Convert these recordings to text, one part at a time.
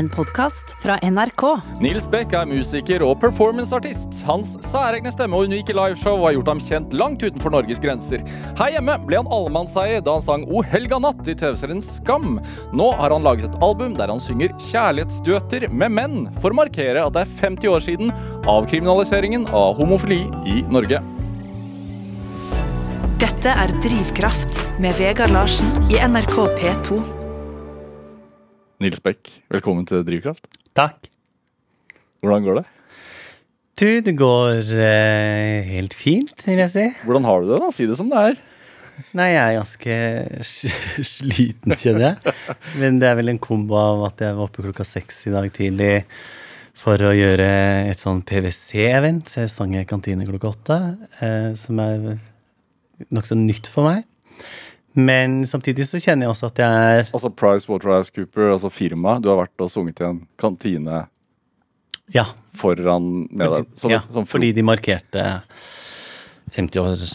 en podkast fra NRK. Nils Beck er musiker og performanceartist. Hans særegne stemme og unike liveshow har gjort ham kjent langt utenfor Norges grenser. Her hjemme ble han allemannseie da han sang O helga natt i TV-serien Skam. Nå har han laget et album der han synger kjærlighetsduetter med menn, for å markere at det er 50 år siden avkriminaliseringen av homofili i Norge. Dette er Drivkraft med Vegard Larsen i NRK P2. Nils Bekk, velkommen til Drivkraft. Takk. Hvordan går det? Du, det går eh, helt fint, vil jeg si. Hvordan har du det, da? Si det som det er. Nei, jeg er ganske sliten, kjenner jeg. Men det er vel en kombo av at jeg var oppe klokka seks i dag tidlig for å gjøre et sånn PwC-event. Så jeg sang i kantine klokka åtte, eh, som er nokså nytt for meg. Men samtidig så kjenner jeg også at jeg er Altså Price Waterhouse Cooper, altså firma. Du har vært og sunget i en kantine Ja, foran med deg. Som, ja som fordi de markerte 50 års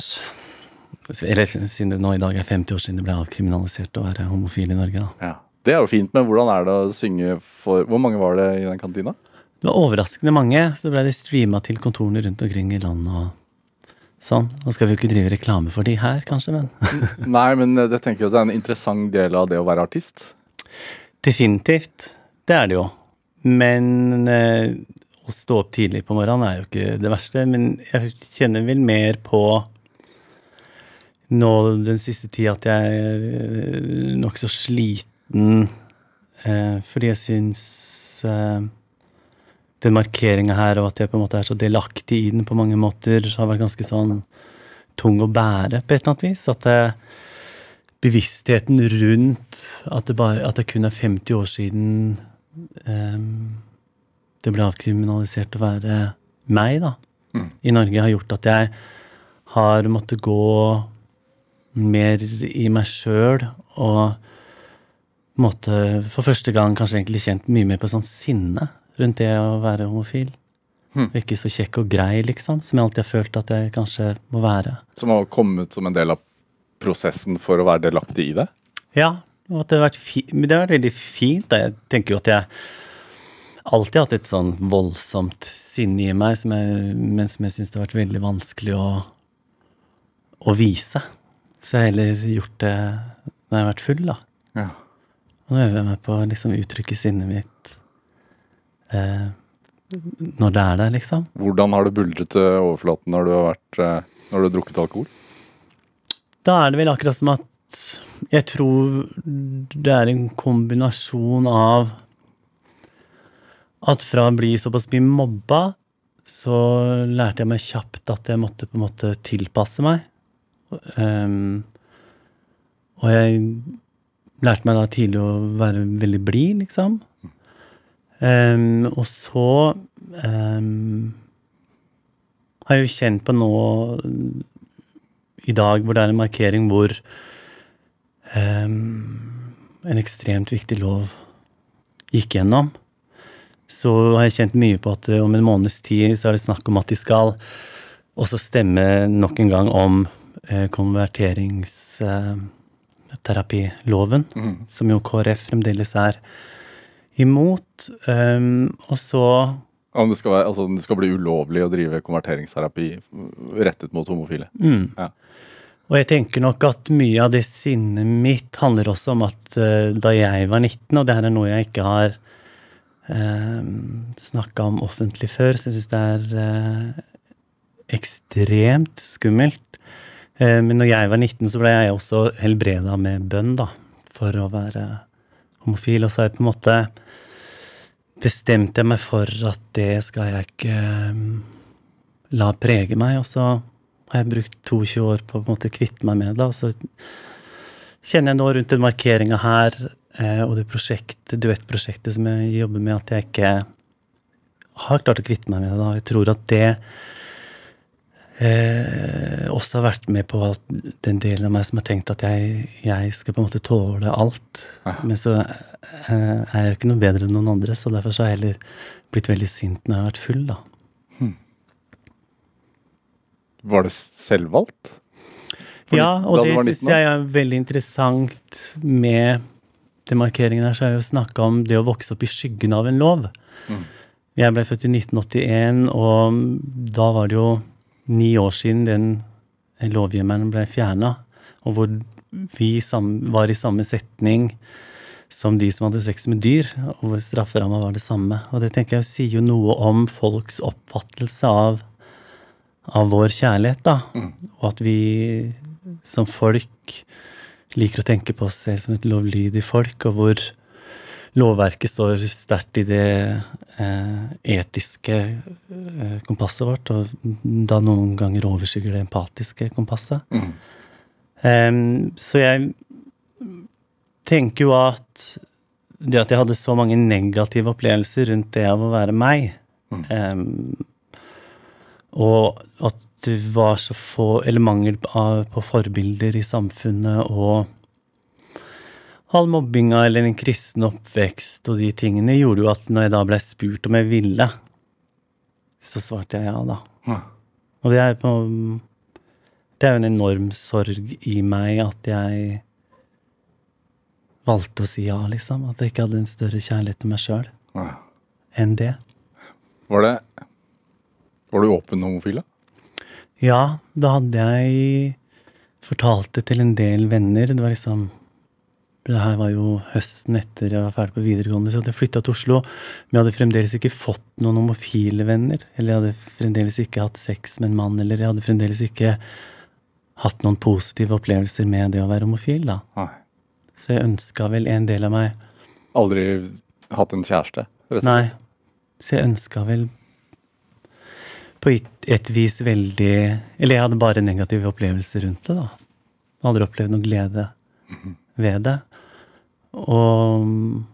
Eller siden det nå i dag er 50 år siden det ble avkriminalisert å være homofil i Norge. da. Ja. Det er jo fint, men hvordan er det å synge for Hvor mange var det i den kantina? Det var overraskende mange. Så ble de streama til kontorene rundt omkring i landet og sånn. Nå skal vi jo ikke drive reklame for de her, kanskje, men Nei, men jeg tenker jo at det er en interessant del av det å være artist. definitivt. Det er det jo. Men eh, å stå opp tidlig på morgenen er jo ikke det verste. Men jeg kjenner vel mer på nå den siste tida at jeg er eh, nokså sliten eh, fordi jeg syns eh, den markeringa her, og at jeg på en måte er så delaktig i den på mange måter, har vært ganske sånn tung å bære på et eller annet vis. At det, bevisstheten rundt at det, bare, at det kun er 50 år siden um, det ble avkriminalisert å være meg, da, Mm. i Norge, har gjort at jeg har måttet gå mer i meg sjøl og måtte for første gang kanskje egentlig kjent mye mer på sånn sinne rundt det å være homofil. Hmm. Ikke så kjekk og grei, liksom, som jeg alltid har følt at jeg kanskje må være. Som har kommet som en del av prosessen for å være delaktig i det. Ja, og det har vært, men det har vært veldig fint. Da. Jeg tenker jo at jeg alltid har hatt et sånn voldsomt sinne i meg, som jeg, men som jeg syns det har vært veldig vanskelig å, å vise. Så jeg har heller gjort det når jeg har vært full, da. Ja. Og nå øver jeg meg på å liksom uttrykke sinnet mitt eh, når det er der, liksom. Hvordan har det buldret til overflaten når du har, vært, eh, når du har drukket alkohol? Da er det vel akkurat som at jeg tror det er en kombinasjon av at fra å bli såpass mye mobba, så lærte jeg meg kjapt at jeg måtte på en måte tilpasse meg. Um, og jeg lærte meg da tidlig å være veldig blid, liksom. Ehm, og så um, har jeg jo kjent på nå i dag hvor det er en markering hvor um, en ekstremt viktig lov gikk gjennom, så har jeg kjent mye på at eh, om en måneds tid så er det snakk om at de skal også stemme nok en gang om eh, konverteringsterapiloven, Mhm. som jo KrF fremdeles er imot. Um, og så Om det skal, være, altså, det skal bli ulovlig å drive konverteringsterapi rettet mot homofile. Mm. Ja. Og jeg tenker nok at mye av det sinnet mitt handler også om at uh, da jeg var 19, og det her er noe jeg ikke har uh, snakka om offentlig før, så jeg syns det er uh, ekstremt skummelt. Eh, men når jeg var 19, så ble jeg også helbreda med bønn, da, for å være homofil. Og så har jeg på en måte bestemt jeg meg for at det skal jeg ikke eh, la prege meg. Og så har jeg brukt 22 år på å kvitte meg med det. Og så kjenner jeg nå rundt den markeringa her eh, og det prosjektet, duettprosjektet som jeg jobber med, at jeg ikke har klart å kvitte meg med det. og Jeg tror at det eh, også har vært med på at den delen av meg som har tenkt at jeg, jeg skal på en måte tåle alt. Ja. Men så eh, er jeg jo ikke noe bedre enn noen andre, så derfor så har jeg heller blitt veldig sint når jeg har vært full, da. Var det selvvalgt? For ja, og det du syns jeg er veldig interessant med demarkeringen her, så har jeg jo snakka om det å vokse opp i skyggen av en lov. Mm. Jeg ble født i 1981, og da var det jo ni år siden den lovhjemmelen ble fjerna, og hvor vi var i samme setning som de som hadde sex med dyr, og hvor strafferamma var det samme. Og det tenker jeg sier jo noe om folks oppfattelse av, av vår kjærlighet, da. Mm. Og at vi som folk liker å tenke på oss selv som et lovlydig folk, og hvor lovverket står sterkt i det eh, etiske eh, kompasset vårt, og da noen ganger overskygger det empatiske kompasset. Mm. Så jeg tenker jo at det at jeg hadde så mange negative opplevelser rundt det av å være meg, Mm. og at det var så få, eller mangel på forbilder i samfunnet, og all mobbinga eller en kristen oppvekst og de tingene, gjorde jo at når jeg da ble spurt om jeg ville, så svarte jeg ja, da. Ja. Og det er på Det er jo en enorm sorg i meg at jeg valgte å si ja, liksom. At jeg ikke hadde en større kjærlighet til meg sjøl Ja. enn det. Var det Var du åpen homofil, da? Ja, da hadde jeg fortalt det til en del venner. Det var liksom Det her var jo høsten etter jeg var ferdig på videregående, så hadde jeg flytta til Oslo. Men jeg hadde fremdeles ikke fått noen homofile venner. Eller jeg hadde fremdeles ikke hatt sex med en mann, eller jeg hadde fremdeles ikke hatt noen positive opplevelser med det å være homofil, da. Nei. Så jeg ønska vel en del av meg Aldri hatt en kjæreste? Resten. Nei. Så jeg ønska vel på et, et vis veldig Eller jeg hadde bare negative opplevelser rundt det, da. Aldri opplevd noe glede ved det. Og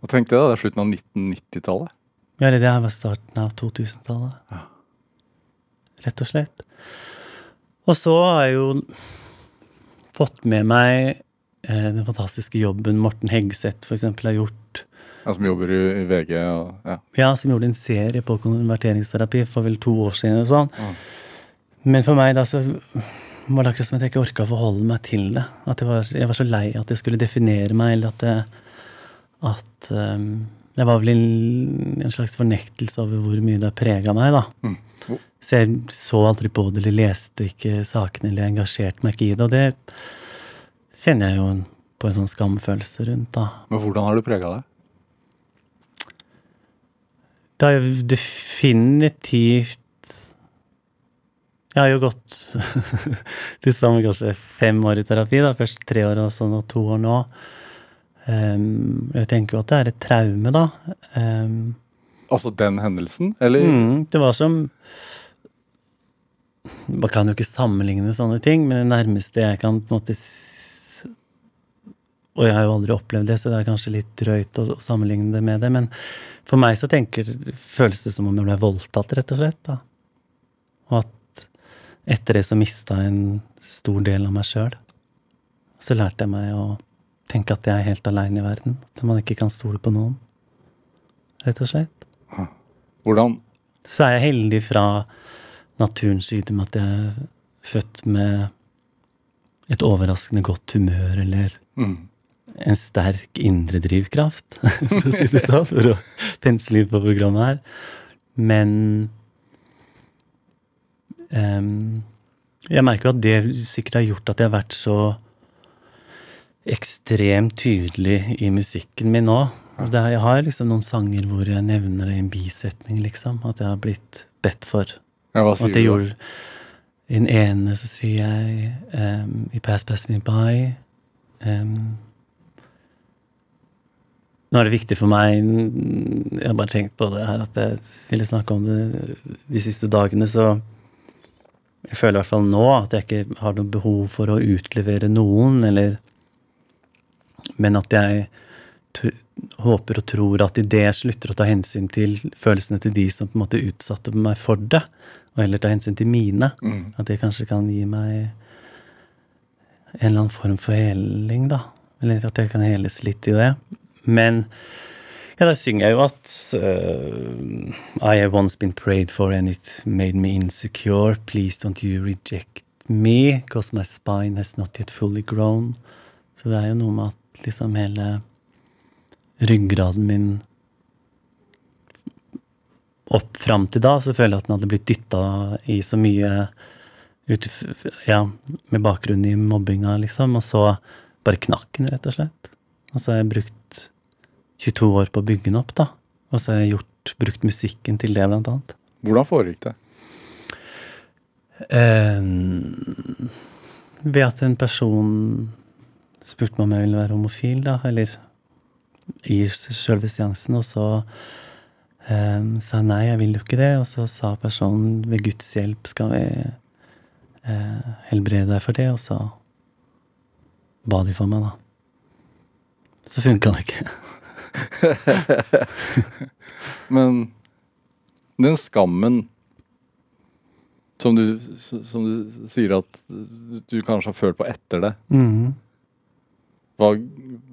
Hva tenkte det, da. Det er slutten av 1990-tallet. ja, det her var starten av 2000-tallet. Ja. Rett og slett. Og så har jeg jo fått med meg eh, den fantastiske jobben Morten Hegseth eksempel har gjort Ja, som jobber i, i VG og ja. Ja, som gjorde en serie på konverteringsterapi for vel to år siden. og sånn. Mm. Men for meg da så var det akkurat som at jeg ikke orka å forholde meg til det. At jeg var, jeg var så lei at jeg skulle definere meg, eller at jeg, at um, Det var vel en, en slags fornektelse over hvor mye det har prega meg, da. Mm. Oh. Så jeg så aldri på det, eller leste ikke sakene, eller engasjerte meg ikke i det. Og det kjenner jeg jo på en sånn skamfølelse rundt, da. Men hvordan har det prega deg? Det har jo definitivt Jeg har jo gått til sammen kanskje fem år i terapi. da, Først tre år og så nå to år nå. Ehm, jeg tenker jo at det er et traume, da. Um, Altså den hendelsen? Eller? mm, det var som Man kan jo ikke sammenligne sånne ting, men det nærmeste jeg kan på en måte Og jeg har jo aldri opplevd det, så det er kanskje litt drøyt å, å sammenligne det med det. Men for meg så tenker, føles det som om jeg ble voldtatt, rett og slett. da. Og at etter det så mista jeg en stor del av meg sjøl. Så lærte jeg meg å tenke at jeg er helt aleine i verden. At man ikke kan stole på noen. Rett og slett. Hvordan Så er jeg heldig fra naturens side med at jeg er født med et overraskende godt humør eller mm. en sterk indre drivkraft, for å si det sånn, for å pensle inn på programmet her. Men um, jeg merker jo at det sikkert har gjort at jeg har vært så ekstremt tydelig i musikken min nå. Er, jeg har liksom noen sanger hvor jeg nevner det i en bisetning, liksom. At jeg har blitt bedt for. ja, Hva sier du? I den ene så sier jeg um, I Pass Pass Me By um, Nå er det viktig for meg Jeg har bare tenkt på det her at jeg ville snakke om det de siste dagene, så jeg føler i hvert fall nå at jeg ikke har noe behov for å utlevere noen, eller Men at jeg håper og tror at idet jeg slutter å ta hensyn til følelsene til de som på en måte utsatte meg for det, og heller ta hensyn til mine, Mm. at det kanskje kan gi meg en eller annen form for heling, da. Eller at jeg kan heles litt i det. Men ja, da synger jeg jo at uh, I have once been prayed for and it made me insecure. Please don't you reject me, cause my spine has not yet fully grown. Så det er jo noe med at liksom hele ryggraden min opp fram til da, så føler jeg at den hadde blitt dytta i så mye ut, ja, med bakgrunn i mobbinga, liksom. Og så bare knakk den, rett og slett. Og så har jeg brukt 22 år på å bygge den opp, da. Og så har jeg gjort, brukt musikken til det, blant annet. Hvordan foregikk det? Eh, ved at en person spurte meg om jeg ville være homofil, da, eller i sjølve seansen, og så eh, sa jeg nei, jeg vil jo ikke det, og så sa personen ved Guds hjelp skal vi eh, helbrede deg for det, og så ba de for meg, da. Så funka det ikke. Men den skammen som du, som du sier at du kanskje har følt på etter det, Mhm. Hva,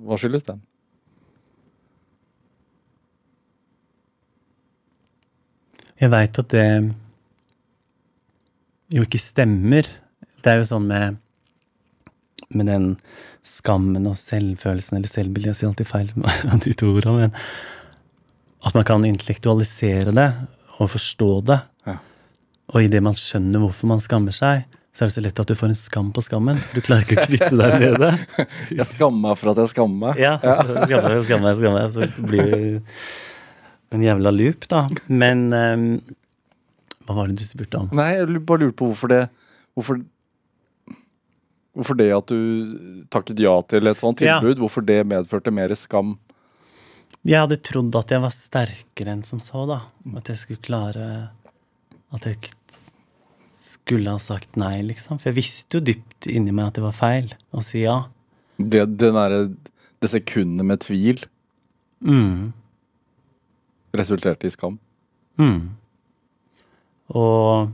hva skyldes den? Jeg veit at det jo ikke stemmer. Det er jo sånn med, med den skammen og selvfølelsen, eller selvbildet Jeg sier alltid feil med de to ordene, men at man kan intellektualisere det og forstå det. Ja. Og idet man skjønner hvorfor man skammer seg, så er det så lett at du får en skam på skammen. Du klarer ikke å kvitte deg med det. Jeg meg for at jeg skammer meg. Ja, skammer, skammer, skammer. Så blir det en jævla loop, da. Men um, hva var det du spurte om? Nei, jeg bare lurte på hvorfor det Hvorfor Hvorfor det at du takket ja til et sånt Ja. tilbud, hvorfor det medførte mer skam? Jeg hadde trodd at jeg var sterkere enn som så, da. At jeg skulle klare At jeg skulle ha sagt nei, liksom. For jeg visste jo dypt inni meg at det var feil å si ja. Det, det, derre- det sekundet med tvil Mm. resulterte i skam. Mm. Og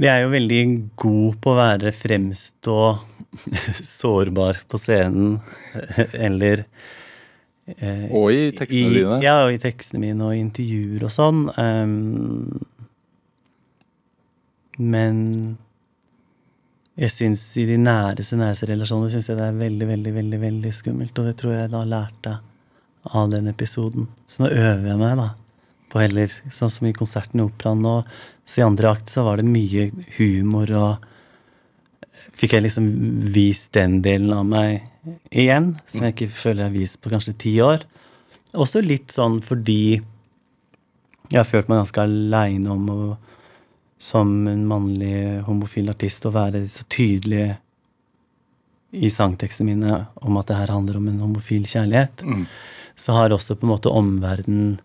jeg er jo veldig god på å være fremstå sårbar på scenen, eller eh, Og i tekstene i, dine. Ja, og i tekstene mine og i intervjuer og sånn. Um, men jeg syns i de næreste, næreste relasjoner synes jeg det er veldig, veldig, veldig veldig skummelt. Og det tror jeg da lærte av den episoden. Så nå øver jeg meg, da. På heller, sånn som i konserten i Operaen nå. Så i andre akt så var det mye humor og Fikk jeg liksom vist den delen av meg igjen, som jeg ikke føler jeg har vist på kanskje ti år. Også litt sånn fordi jeg har følt meg ganske aleine om å som en mannlig homofil artist å være så tydelig i sangtekstene mine om at det her handler om en homofil kjærlighet, så har også på en måte omverdenen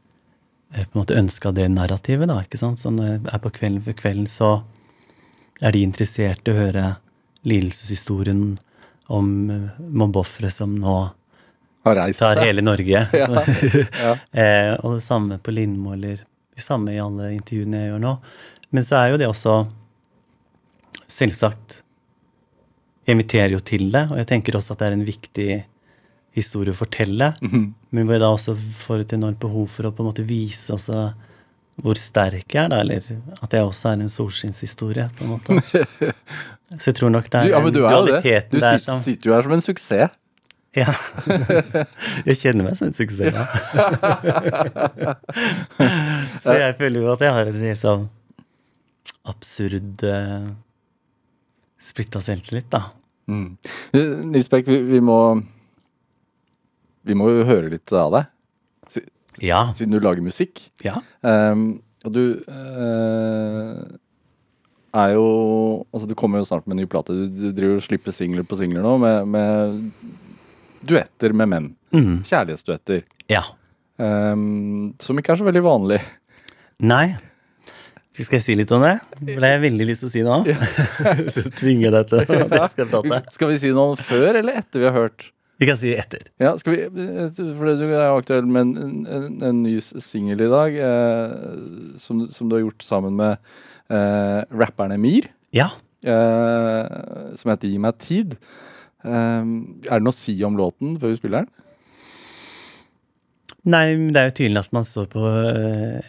eh, på en måte ønska det narrativet, da. ikke sant? Så når jeg er på Kvelden for kvelden, så er de interessert i å høre lidelseshistorien om eh, mobbeofre som nå Har reist tar seg. hele Norge. Ja, ja. eh, og det samme på Lindmo, eller det samme i alle intervjuene jeg gjør nå. Men så er jo det også Selvsagt. Jeg inviterer jo til det, og jeg tenker også at det er en viktig historie å fortelle. Men hvor jeg da også får et enormt behov for å på en måte vise også hvor sterk jeg er, da, eller at jeg også er en solskinnshistorie, på en måte. Så jeg tror nok det Du, er ja, men du er det. Du sitter, som sitter jo her som en suksess. ja. Jeg kjenner meg som en suksess, ja. Så jeg føler jo at jeg har en helt sånn absurd uh, splitta selvtillit, da. Mm. Eh, Nils Bech, vi, vi må Vi må jo høre litt av deg, Ja. siden du lager musikk. Ja. Um, og du eh, er jo Altså, du kommer jo snart med en ny plate. Du, du driver og slipper singler på singler nå med, med duetter med menn. Mm. Kjærlighetsduetter. ja. Um, som ikke er så veldig vanlig. Nei. Skal jeg si litt om det? For det har jeg veldig lyst til å si nå. Så tvinger jeg deg til at jeg skal prate. Skal vi si noe før eller etter vi har hørt? Vi kan si etter. Ja, skal vi, for det er jo aktuell med en, en, en ny singel i dag, eh, som, som du har gjort sammen med eh, rapperen Emir, Ja. uh, som heter Gi meg tid. Uh, er det noe å si om låten før vi spiller den? Nei, men det er jo tydelig at man står på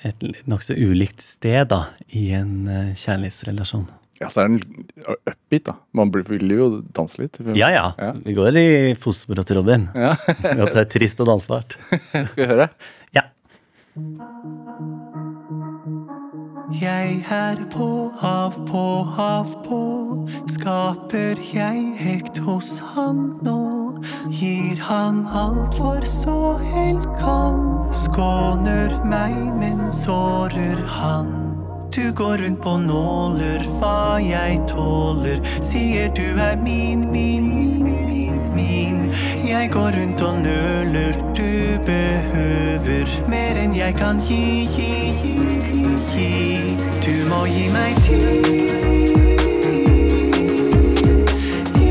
et nokså ulikt sted da, i en kjærlighetsrelasjon. Ja, så er den upbeat, da. Man blir- vil jo danse litt. Ja, ja. Ja. Vi går i fotsporet til Robin. Ja, at det er trist og dansbart. Skal vi høre? Ja. Jeg er på hav, på hav, på. Skaper jeg hekt hos han nå. Gir han alt for så helt kan. Skåner meg, men sårer han. Du går rundt på nåler, hva jeg tåler. Sier du er min, min, min. Jeg går rundt og nøler, du behøver mer enn jeg kan gi, gi, gi, gi. Du må gi meg tid. Gi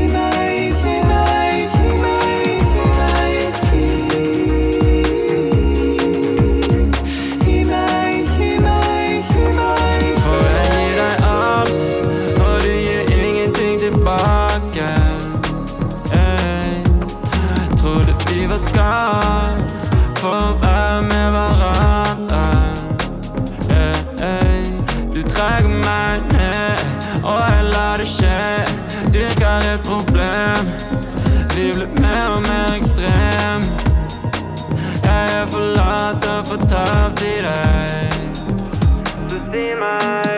trodde vi få være med hverandre. Hey, hey. du trenger meg ned, og jeg lar det skje. Dyrker et problem, vi blir mer og mer ekstrem. Jeg er forlatt og fortapt i deg. Så si meg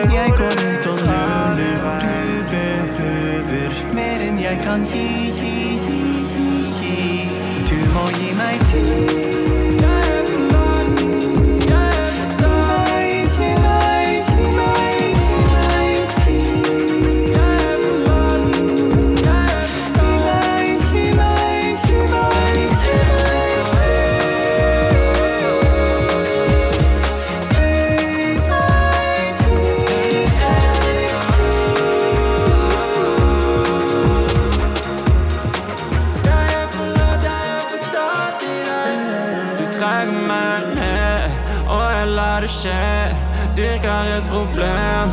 Dyrker et problem,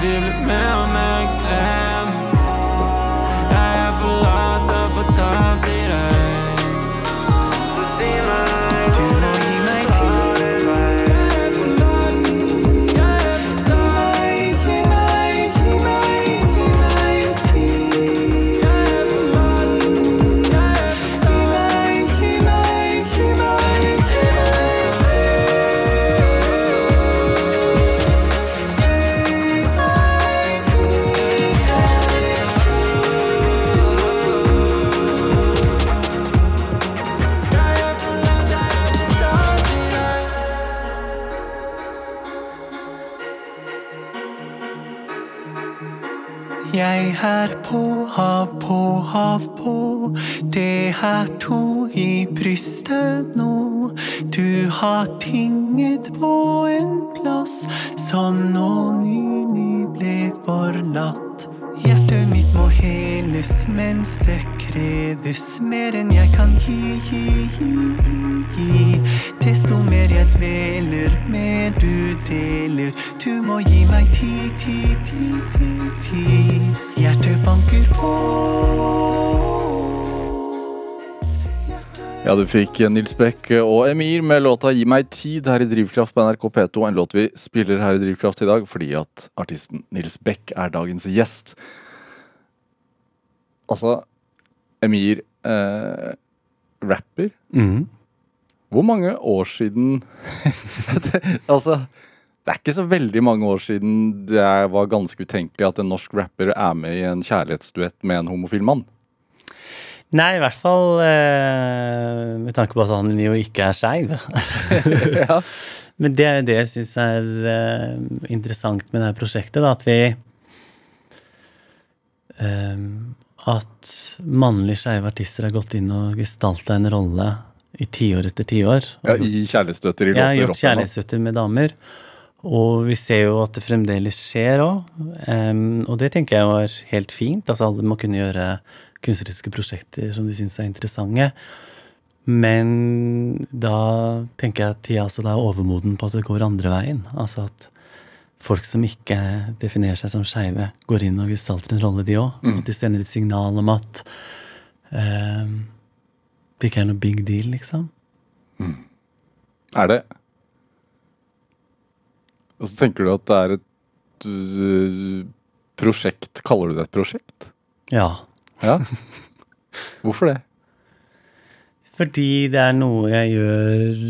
vi blir mer og mer. Jeg er på hav, på hav, på. Det er to i brystet nå. Du har tinget på en plass som nå nylig ble forlatt. Hjertet mitt må heles mens det kreves mer enn jeg kan gi, gi, gi, gi. Desto mer jeg dveler, mer du deler. Du må gi meg tid, tid, tid, tid, tid. Hjertet banker på. Ja, du fikk Nils Beck og Emir med låta 'Gi meg tid' her i Drivkraft på NRK P2. En låt vi spiller her i Drivkraft i dag fordi at artisten Nils Beck er dagens gjest. Altså, Emir eh, rapper. Mhm. Hvor mange år siden det, Altså, det er ikke så veldig mange år siden det var ganske utenkelig at en norsk rapper er med i en kjærlighetsduett med en homofil mann. Nei, i hvert fall eh, med tanke på at han jo ikke er skeiv. Ja. Men det er jo det jeg syns er eh, interessant med det her prosjektet, da, at vi eh, At mannlige skeive artister har gått inn og gestalta en rolle i tiår etter tiår. Ja, I kjærlighetsstøtter i låter? Ja, gjort kjærlighetsstøtter med damer. Og vi ser jo at det fremdeles skjer òg. og det tenker jeg var helt fint. At alle må kunne gjøre kunstneriske prosjekter som de syns er interessante. Men da tenker jeg at tida også er overmoden på at det går andre veien. Altså at folk som ikke definerer seg som skeive, går inn og gestalter en rolle, de òg. At de sender et signal om at uh, det ikke er noe big deal, liksom. Er det Og så tenker du at det er et prosjekt. Kaller du det et prosjekt? Ja. Ja. Hvorfor det? Fordi det er noe jeg gjør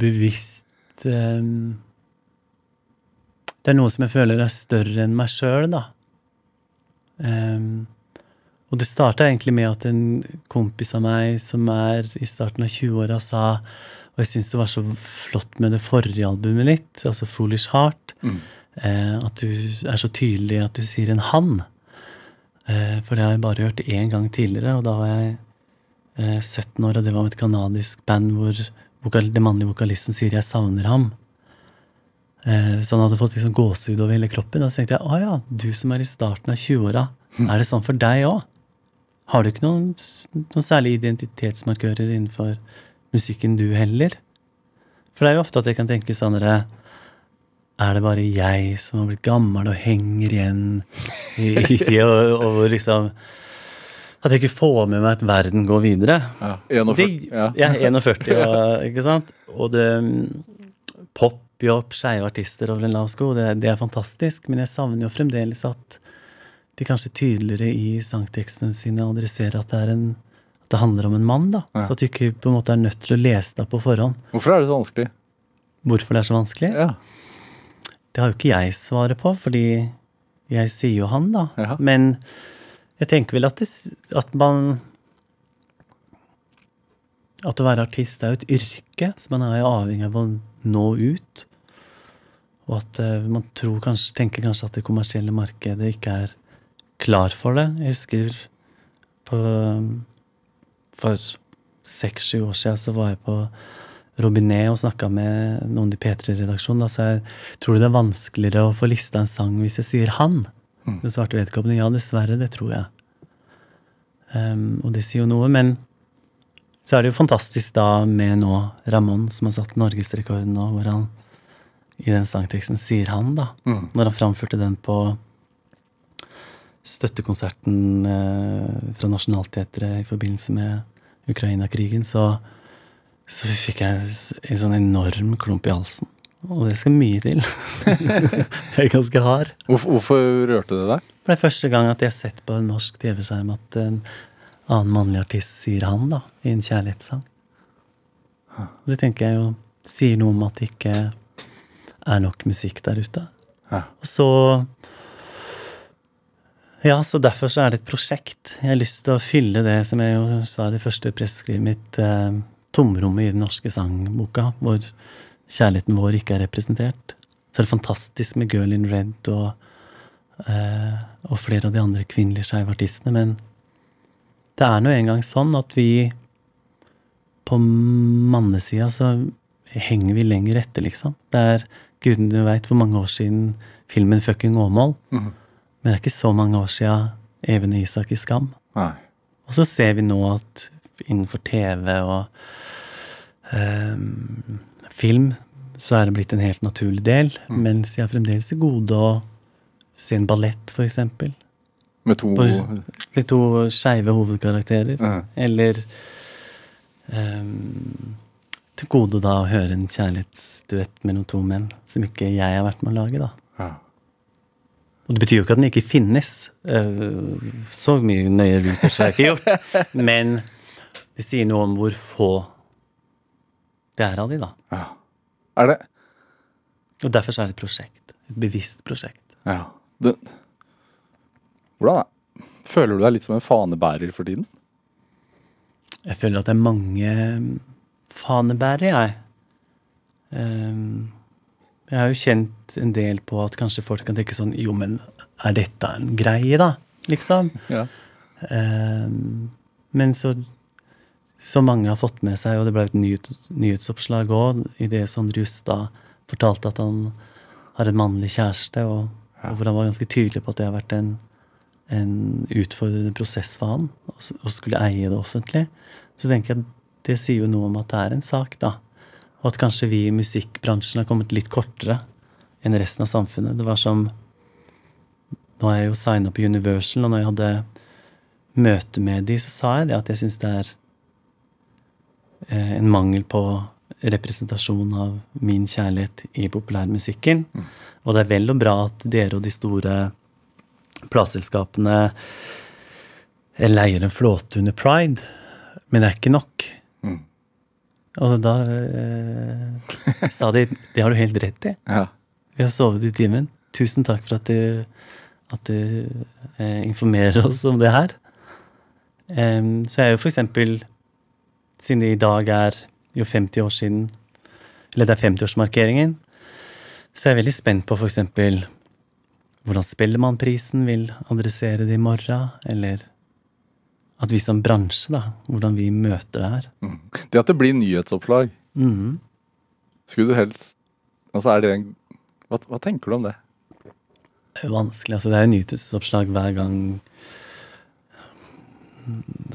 bevisst ehm, Det er noe som jeg føler er større enn meg sjøl, da. Ehm, og det starta egentlig med at en kompis av meg som er i starten av 20-åra, sa Og jeg syns det var så flott med det forrige albumet ditt, altså Foolish Heart, Mm. eh, at du er så tydelig at du sier en han. Eh, for det har jeg bare hørt én gang tidligere, og da var jeg eh, 17 år, og det var med et kanadisk band hvor vokal, den mannlige vokalisten sier 'jeg savner ham'. Eh, så han hadde fått liksom gåsehud over hele kroppen. Og så tenkte jeg å ja, du som er i starten av 20-åra, er det sånn for deg òg? Har du ikke noen, noen særlige identitetsmarkører innenfor musikken, du heller? For det er jo ofte at jeg kan tenke sånn derre Er det bare jeg som har blitt gammel og henger igjen i, i og, og liksom At jeg ikke får med meg at verden går videre? Ja. 41. Ja. ja, 41, og, ikke sant? Og det popper jo opp skeive artister over en lav sko, det, det er fantastisk, men jeg savner jo fremdeles at de kanskje tydeligere i sangtekstene sine adresserer at det, er en, at det handler om en mann, da. Ja. Så at du ikke på en måte er nødt til å lese det på forhånd. Hvorfor er det så vanskelig? Hvorfor det er så vanskelig? Ja. Det har jo ikke jeg svaret på, fordi jeg sier jo han, da. Ja. Men jeg tenker vel at, det, at man At å være artist er jo et yrke, så man er jo avhengig av å nå ut. Og at eh, man tror kanskje, tenker kanskje at det kommersielle markedet ikke er klar for det. Jeg husker på, for seks-sju år siden så var jeg på Robinet og snakka med noen i P3-redaksjonen. Da sa jeg tror du det er vanskeligere å få lista en sang hvis jeg sier 'han'? Mm. Det svarte vedkommende ja, dessverre, det tror jeg. Um, og det sier jo noe, men så er det jo fantastisk da med nå Ramón, som har satt norgesrekorden nå, hvor han i den sangteksten sier 'han', da. Mm. Når han framførte den på støttekonserten eh, fra Nationaltheatret i forbindelse med Ukraina-krigen, så, så fikk jeg en sånn enorm klump i halsen. Og det skal mye til. jeg er ganske hard. Hvorfor, hvorfor rørte det deg? Det er første gang at jeg har sett på en norsk TV-skjerm at en annen mannlig artist sier han, da, i en kjærlighetssang. Og det tenker jeg jo sier noe om at det ikke er nok musikk der ute. Og så Ja, så derfor så er det et prosjekt. Jeg har lyst til å fylle det, som jeg jo sa i det første presseskrivet mitt, eh, tomrommet i den norske sangboka, hvor kjærligheten vår ikke er representert. Så er det fantastisk med Girl in Red og eh, og flere av de andre kvinnelige skeive artistene, men det er nå engang sånn at vi på mannesida så henger vi lenger etter, liksom. Det er gudene veit hvor mange år siden filmen 'Fucking Åmål', Mhm. men det er ikke så mange år sia Even og Isak i Skam. Nei. Og så ser vi nå at innenfor TV og um, film så er det blitt en helt naturlig del, mens jeg har fremdeles til gode å se en ballett, eksempel. Med to Bare- De to skeive hovedkarakterer. Mm. Eller um, til gode da å høre en kjærlighetsduett mellom to menn, som ikke jeg har vært med å lage, da. Ja. Og det betyr jo ikke at den ikke finnes. Eh, Så mye nøye research har jeg ikke gjort. Men det sier noe om hvor få det er av de, da. ja. Er det Og derfor så er det et prosjekt. Et bevisst prosjekt. Ja. Du, hvordan er Føler du deg litt som en fanebærer for tiden? Jeg føler at det er mange fanebærere, jeg. Ehm, jeg har jo kjent en del på at kanskje folk kan tenke sånn Jo, men er dette en greie, da? Liksom. Ja. Ehm, men så så mange har fått med seg, og det ble et nyhet, nyhetsoppslag òg, i det Sondre Justad fortalte at han har en mannlig kjæreste, og, og hvor han var ganske tydelig på at det har vært en, en utfordrende prosess for han å skulle eie det offentlig. Så tenker jeg at det sier jo noe om at det er en sak, da. Og at kanskje vi i musikkbransjen har kommet litt kortere enn resten av samfunnet. Det var som Nå er jeg jo signa på Universal, og når jeg hadde møte med de, så sa jeg det at jeg syns det er en mangel på representasjon av min kjærlighet i populærmusikken. Og det er vel og bra at dere og de store plateselskapene leier en flåte under pride, men det er ikke nok. Mm. Og da eh, sa de det har du helt rett i. Ja. Vi har sovet i timen. Tusen takk for at du, at du eh, informerer oss om det her. Um, så jeg er jo for eksempel, siden det i dag er jo 50 år siden, eller det er 50-årsmarkeringen, så er jeg veldig spent på for eksempel hvordan Spellemannprisen vil adressere det i morgen, eller at vi som bransje, da, hvordan vi møter det her. Det at det blir nyhetsoppslag, Mm. skulle du helst Altså, er det en hva, hva tenker du om det? Det er vanskelig. altså Det er nyhetsoppslag hver gang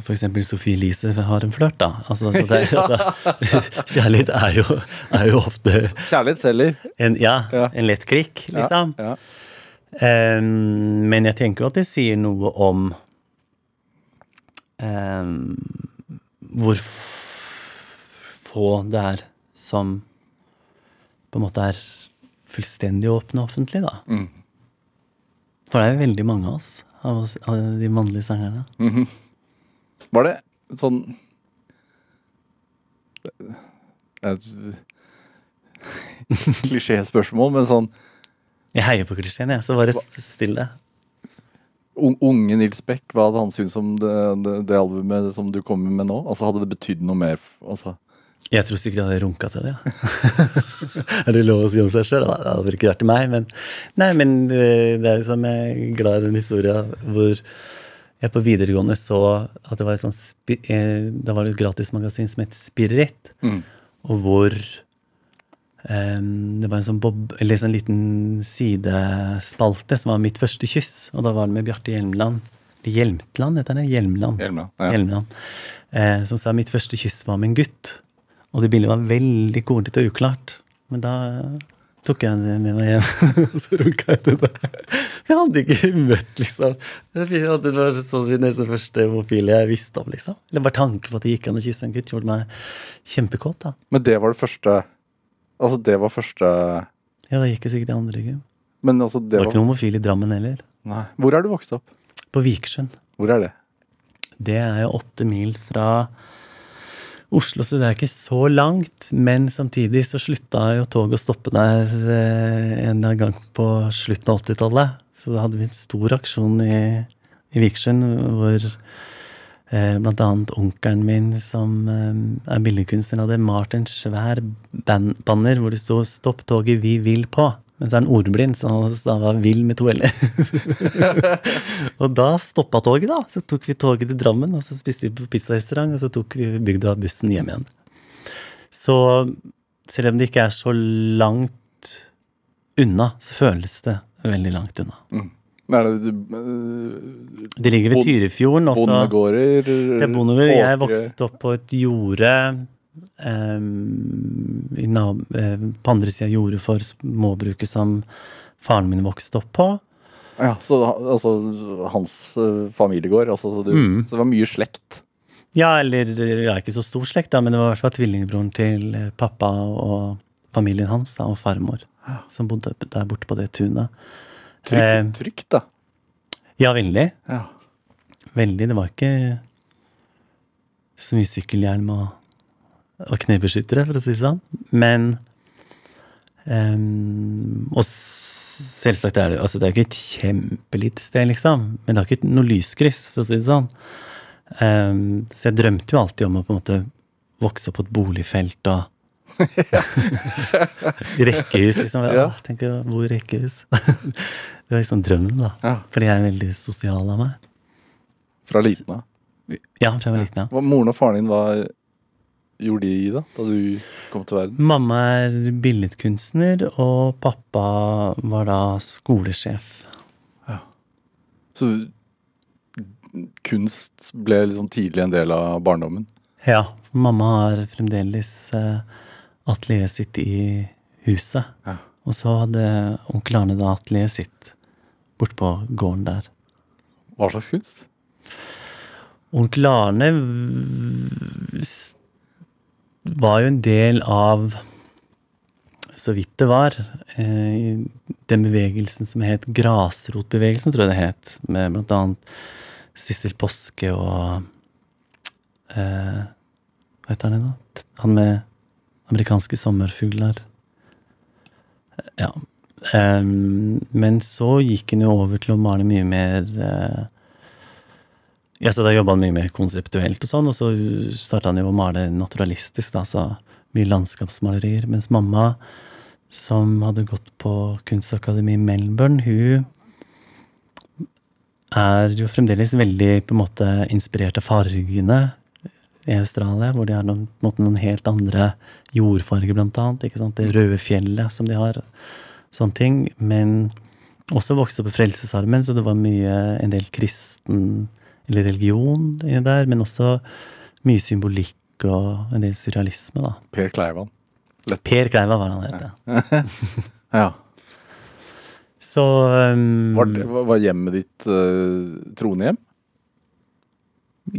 for eksempel Sophie Elise har en flørt, da. Altså, så det, altså, kjærlighet er jo, er jo ofte Kjærlighet selger. en, ja, Ja. en lett klikk, liksom. Ja. Em, men jeg tenker jo at det sier noe om um, hvor få det er som på en måte er fullstendig åpne offentlig, da. Mm. For det er jo veldig mange av oss, av, oss, av de mannlige sangerne. Mhm. Var det sånn Klisjéspørsmål, men sånn Jeg heier på klisjeen, jeg, så bare still stille. Unge Nils Beck, hva hadde han syntes om det, det, det albumet som du kommer med nå? Altså, Hadde det betydd noe mer? Altså, Jeg tror sikkert jeg hadde runka til det, ja. er det lov å si om seg sjøl? Det hadde vel ikke vært til meg, men Nei, men eh, det er jo som jeg er glad i den historien hvor jeg på videregående så at det var et sånt eh, Det var et gratismagasin som het Spirit, Mm. og hvor um, det var en sånn bob, eller sånn liten sidespalte som var Mitt første kyss, og da var det med Bjarte Hjelmland. Hjelmtland, heter det? Hjelmland. Hjelmland, ja. Hjelmland. Eh, som sa mitt første kyss var med en gutt. Og det bildet var veldig kornete og uklart. Men da tok jeg det med meg hjem, og så runka jeg til deg. Jeg hadde ikke møtt, liksom. Det var sånn siden det første homofile jeg visste om, liksom. Eller bare tanken på at det gikk an å kysse en gutt, gjorde meg kjempekåt, da. Men det var det første Altså, det var første Ja, det gikk jeg sikkert i andre gym. Men altså, Det det var var ikke noen homofil i Drammen heller. Nei. Hvor er du vokst opp? På Vikersund. Hvor er det? Det er jo åtte mil fra Oslo, så det er ikke så langt. Men samtidig så slutta jo toget å stoppe der eh, en gang på slutten av 80-tallet. Så da hadde vi en stor aksjon i, i Vikersund hvor eh, blant annet onkelen min, som eh, er billedkunstner, hadde malt en svær banner hvor det sto 'Stopp toget, vi vil på'. Men så er han ordblind, så han stava 'vill' med to l-er. og da stoppa toget, da. Så tok vi toget til Drammen, og så spiste vi på pizzarestaurant, og så tok vi bygda bussen hjem igjen. Så selv om det ikke er så langt unna, så føles det veldig langt unna. Er det øh, Det ligger ved Tyrifjorden. også. bondegårder? Det er bondegårder. Jeg vokste opp på et jorde eh, på andre sida av jordet for småbruket som faren min vokste opp på. Ja, så altså, hans øh, familiegård. Altså, så, du, Mm. så det var mye slekt. Ja, eller ja, ikke så stor slekt, da, men det var i hvert fall tvillingbroren til eh, pappa og familien hans da, og farmor, som bodde der borte på det tunet. Eh, Trygt, trygt da. Ja, veldig. Ja. Veldig. Det var ikke så mye sykkelhjelm og, og knebeskyttere, for å si det sånn. Men um, Og selvsagt er det altså det er ikke et kjempelite sted, liksom. Men det har ikke noe lyskryss, for å si det sånn. Um, så jeg drømte jo alltid om å på en måte vokse opp på et boligfelt og Rekkehus, liksom. Ja. Tenk å bo i rekkehus. det var liksom drømmen, da. Ja. Fordi jeg er veldig sosial av meg. Fra liten av. Ja, fra jeg var liten, ja. Moren og faren din, hva gjorde de da? Da du kom til verden? Mamma er billedkunstner, og pappa var da skolesjef. Ja. Så kunst ble liksom tidlig en del av barndommen? Ja, mamma har fremdeles eh, atelieret sitt i huset. Ja. Og så hadde onkel Arne da atelieret sitt bortpå gården der. Hva slags kunst? Onkel Arne var jo en del av så vidt det var. Eh, den bevegelsen som het grasrotbevegelsen, tror jeg det het, med blant annet Sissel Påske og eh, Hva heter han igjen? Han med amerikanske sommerfugler. Ja. Um, men så gikk hun jo over til å male mye mer eh, ja, så Da jobba han mye mer konseptuelt, og sånn, og så starta han jo å male naturalistisk. da, så Mye landskapsmalerier. Mens mamma, som hadde gått på kunstakademi i Melbourne, hun er jo fremdeles veldig på en måte inspirert av fargene i Australia, hvor de har noen, noen helt andre jordfarger, blant annet. Ikke sant? Det røde fjellet som de har, sånne ting. Men også vokste opp i Frelsesarmen, så det var mye, en del kristen eller religion i der, men også mye symbolikk og en del surrealisme, da. Per Kleivan. Per Kleiva var han het, ja. Ja. Så um, Var, det- var hjemmet ditt uh, troende hjem?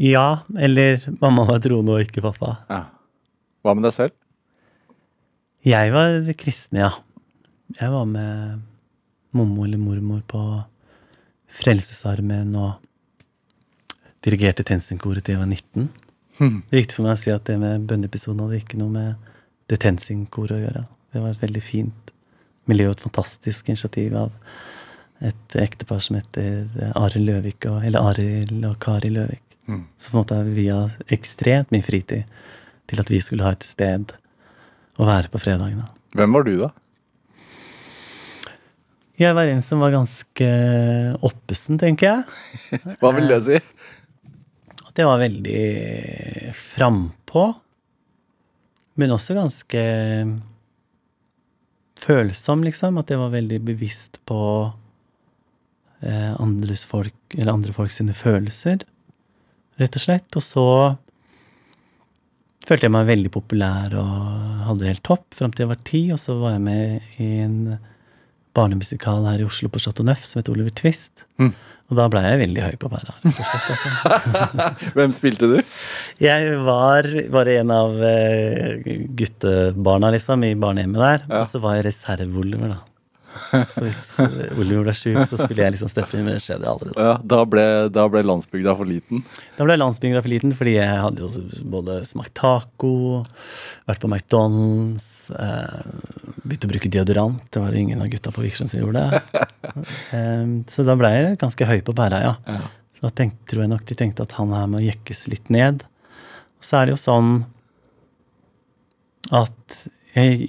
Ja, eller mamma var troende og ikke pappa. Ja. Hva med deg selv? Jeg var kristen, ja. Jeg var med mommo eller mormor på Frelsesarmeen og dirigerte Tenzing-koret til jeg var 19. Hmm. Det er viktig for meg å si at det med bønneepisoden hadde ikke noe med det Tenzing-koret å gjøre. Det var et veldig fint miljø og et fantastisk initiativ av et ektepar som heter Arild Løvik og, eller Arild og Kari Løvik. Mm. Så på en måte har vi via ekstremt mye fritid til at vi skulle ha et sted å være på fredagene. Hvem var du, da? Jeg var en som var ganske oppesen, tenker jeg. Hva vil det si? At jeg var veldig frampå. Men også ganske følsom, liksom. At jeg var veldig bevisst på eh, andres folk, eller andre folk sine følelser, rett og slett. Og så følte jeg meg veldig populær og hadde det helt topp fram til jeg var ti. Og så var jeg med i en barnemusikal her i Oslo på Chateau Neuf som het Oliver Twist. Mm. Og da blei jeg veldig høy på pæra. Altså. Hvem spilte du? Jeg var bare en av eh, guttebarna, liksom, i barnehjemmet der. Ja. Og så var jeg reserve-Oliver, da. Så hvis eh, Oliver ble sjuk, så skulle jeg liksom steppe inn, men det skjedde aldri. Da, Ja, da ble, da ble landsbygda for liten. da ble landsbygda for liten, fordi jeg hadde jo både smakt taco, vært på McDonald's, eh, begynt å bruke deodorant. Det var det ingen av gutta på Vikersund som gjorde. Eh, så da ble jeg ganske høy på pæra, ja. Ja. Så da tenkte, tror jeg nok de tenkte at han her må jekkes litt ned. Og så er det jo sånn at jeg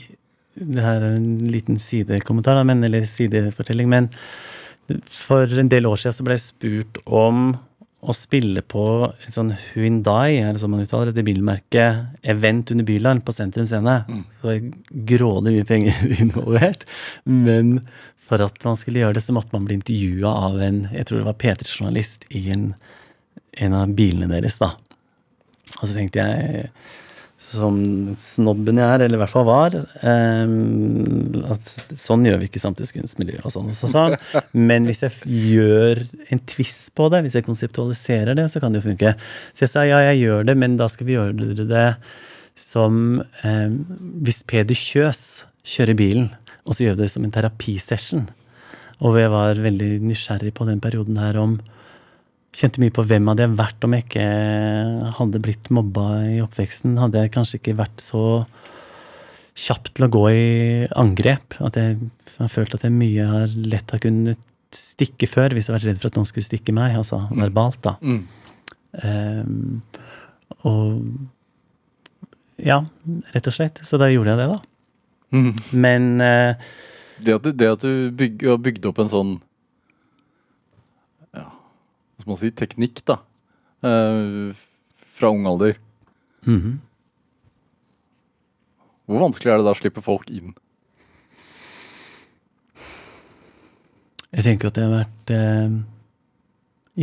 Det her er en liten sidekommentar, men, eller sidefortelling, men for en del år siden så ble jeg spurt om å spille på en sånn Hyundai, det sånn man uttaler det, det bilmerket, event under Bylarm på Sentrum Scene. Så det var grådig mye penger involvert. Men for at man skulle gjøre det, så måtte man bli intervjua av en jeg tror det var P3-journalist i en, en av bilene deres. da. Og så tenkte jeg, som snobben jeg er, eller i hvert fall var, ehm, at sånn gjør vi ikke samtidskunstmiljø og sånn og sånn. Men hvis jeg gjør en twist på det, hvis jeg konseptualiserer det, så kan det jo funke. Så jeg sa ja, jeg gjør det, men da skal vi gjøre det som ehm, Hvis Peder Kjøs kjører bilen, og så gjør vi det som en terapisession. Og jeg var veldig nysgjerrig på den perioden her om Kjente mye på hvem hadde jeg vært om jeg ikke hadde blitt mobba i oppveksten. Hadde jeg kanskje ikke vært så kjapp til å gå i angrep. At jeg har følt at jeg mye har lett har kunnet stikke før hvis jeg har vært redd for at noen skulle stikke meg. Altså verbalt, da. Mm. Um, og ja, rett og slett. Så da gjorde jeg det, da. Mm. Men uh, Det at du, det at du bygg, har bygd opp en sånn hva skal man si, teknikk, da. eh, fra ung alder. mhm. Hvor vanskelig er det da å slippe folk inn? Jeg tenker at det har vært eh,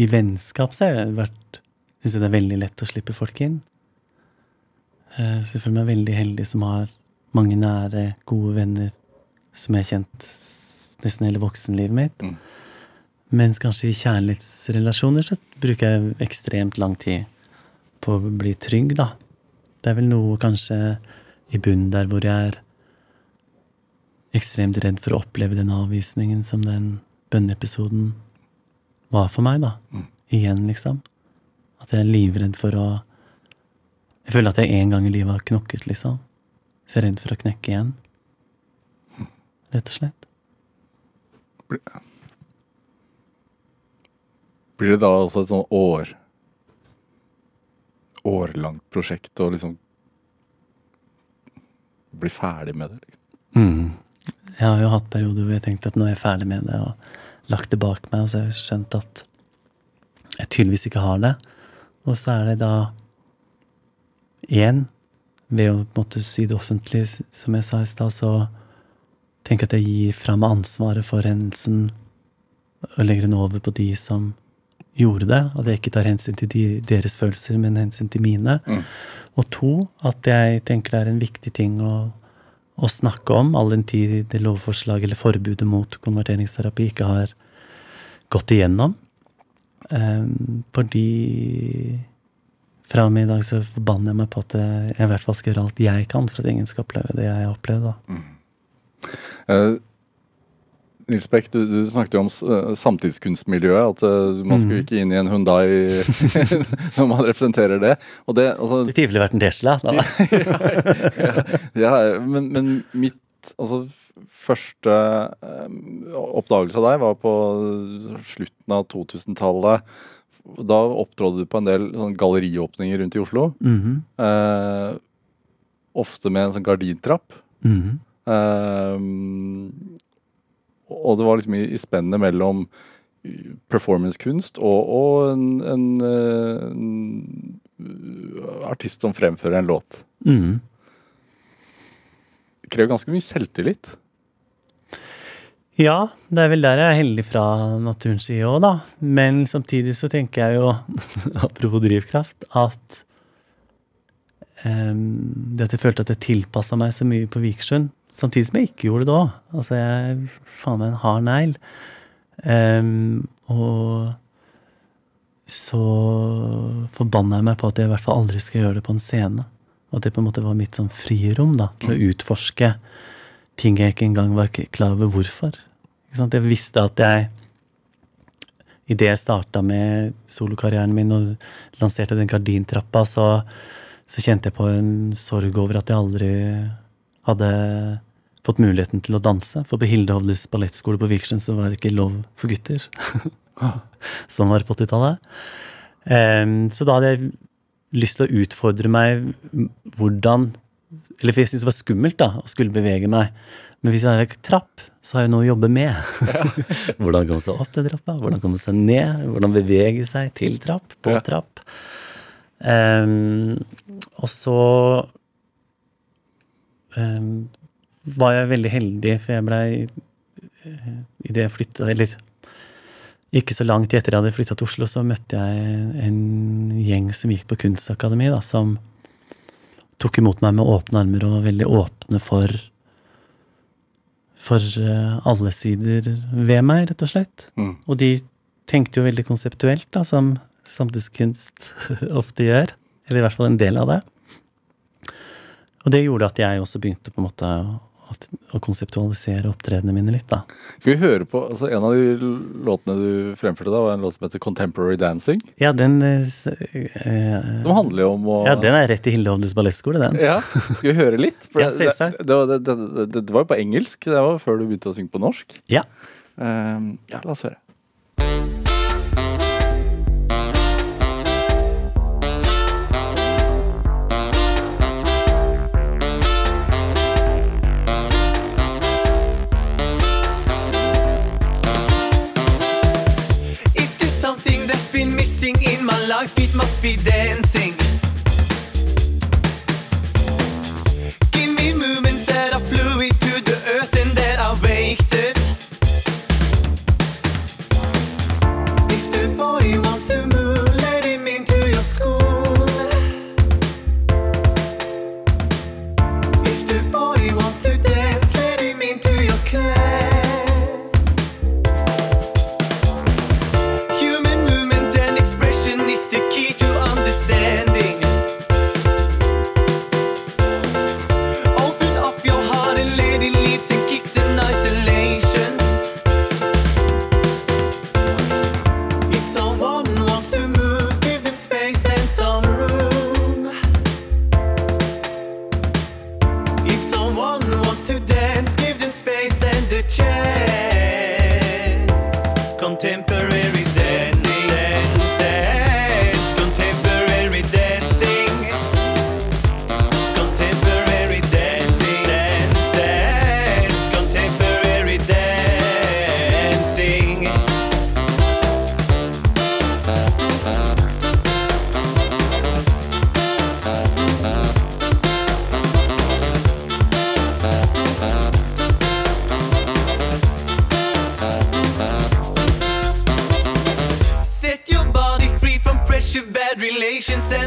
I vennskap så har jeg vært Syns jeg det er veldig lett å slippe folk inn. Eh, så jeg føler meg veldig heldig som har mange nære, gode venner som jeg har kjent nesten hele voksenlivet mitt. Mm. Mens kanskje i kjærlighetsrelasjoner så bruker jeg ekstremt lang tid på å bli trygg, da. Det er vel noe kanskje i bunnen der hvor jeg er ekstremt redd for å oppleve den avvisningen som den bønneepisoden var for meg, da. Igjen, liksom. At jeg er livredd for å Jeg føler at jeg en gang i livet har knokket, liksom. Så jeg er redd for å knekke igjen. Rett og slett. Blir det da også et sånn år Årlangt prosjekt å liksom bli ferdig med det? Liksom. Mm. Jeg har jo hatt perioder hvor jeg tenkte at nå er jeg ferdig med det, og lagt det bak meg, og så har jeg skjønt at jeg tydeligvis ikke har det. Og så er det da én ved å måte si det offentlig, som jeg sa i stad, så tenker jeg at jeg gir fra meg ansvaret for hendelsen og legger den over på de som gjorde det. At jeg ikke tar hensyn til de, deres følelser, men hensyn til mine. Mm. Og to, at jeg tenker det er en viktig ting å, å snakke om, all den tid det lovforslaget eller forbudet mot konverteringsterapi ikke har gått igjennom. Um, fordi fra og med i dag så forbanner jeg meg på at jeg i hvert fall skal gjøre alt jeg kan for at ingen skal oppleve det jeg har opplevd. da. Eh, Nils Beck, du, du snakket jo om uh, samtidskunstmiljøet. At uh, man skulle ikke inn i en Hundai når man representerer det. Og det, altså, Det tidligere vært en Tesla. Da. ja, men, men mitt altså, første eh, oppdagelse av deg var på slutten av 2000-tallet. Da opptrådde du på en del sånn, galleriåpninger rundt i Oslo. Mhm, Eh, ofte med en sånn gardintrapp. mhm. Eh, og det var liksom i, i spennet mellom performancekunst og, og en, en, eh, en artist som fremfører en låt. Mm. Det krever ganske mye selvtillit. Ja, det er vel der jeg er heldig fra naturens side òg, da. Men samtidig så tenker jeg jo, apropos drivkraft, at um, det at jeg følte at jeg tilpassa meg så mye på Vikersund, samtidig som jeg ikke gjorde det òg. Altså, jeg er faen meg en hard negl. Um, og så forbanna jeg meg på at jeg i hvert fall aldri skal gjøre det på en scene. Og at det på en måte var mitt sånn frirom da, til å utforske ting jeg ikke engang var klar over hvorfor. Jeg visste at jeg Idet jeg starta med solokarrieren min og lanserte den gardintrappa, så, så kjente jeg på en sorg over at jeg aldri hadde fått muligheten til å danse. For på Hilde Hovdes ballettskole på Vikersund så var det ikke lov for gutter. Sånn var det på 80-tallet. Um, så da hadde jeg lyst til å utfordre meg hvordan Eller for jeg syntes det var skummelt da, å skulle bevege meg. Men hvis jeg har en trapp, så har jeg noe å jobbe med. hvordan komme seg opp til trappa, hvordan komme seg ned, hvordan bevege seg til trapp, på trapp. Um, og så var jeg veldig heldig, for jeg blei Idet jeg flytta, eller ikke så langt etter jeg hadde flytta til Oslo, så møtte jeg en gjeng som gikk på kunstakademi, da, som tok imot meg med åpne armer og var veldig åpne for for eh, alle sider ved meg, rett og slett. Mm. Og de tenkte jo veldig konseptuelt, da, som samtidskunst ofte gjør. Eller i hvert fall en del av det. Og det gjorde at jeg også begynte på en måte å, å konseptualisere opptredenene mine litt, da. Skal vi høre på altså En av de låtene du fremførte da, var en låt som heter 'Contemporary Dancing'. Ja, den eh, Som handler jo om å Ja, den er rett i Hilde Hovdes ballettskole, den. Ja, Skal vi høre litt? Ja, det, det, selvsagt. det, var- det, det, det, var jo på engelsk. Det var før du begynte å synge på norsk. Ja. Ehm, ja, la oss høre.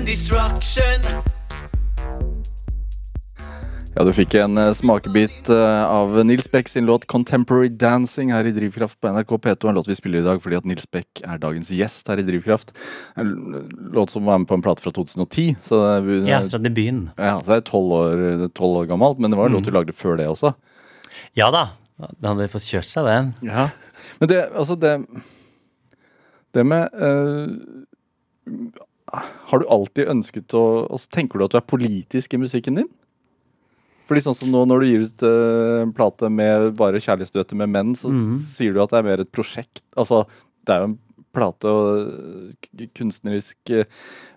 Destruction. Ja, du fikk en eh, smakebit eh, av Nils Beck sin låt 'Contemporary Dancing' her i Drivkraft på NRK P2. En låt vi spiller i dag fordi at Nils Beck er dagens gjest her i Drivkraft. En låt som var med på en plate fra 2010. Så det, Ja, fra debuten. ja, så det er tolv år, tolv år gammelt, men det var en låt du lagde før det også. Ja da. Da hadde fått kjørt seg den. Ja. Men det, altså det Det med eh, Har du alltid ønsket å altså, Tenker du at du er politisk i musikken din? Fordi sånn som nå når du gir ut en en plate med bare kjærlighetsduetter med menn, så sier du at det er mer et prosjekt. Altså, det er jo en plate og kunstnerisk eh,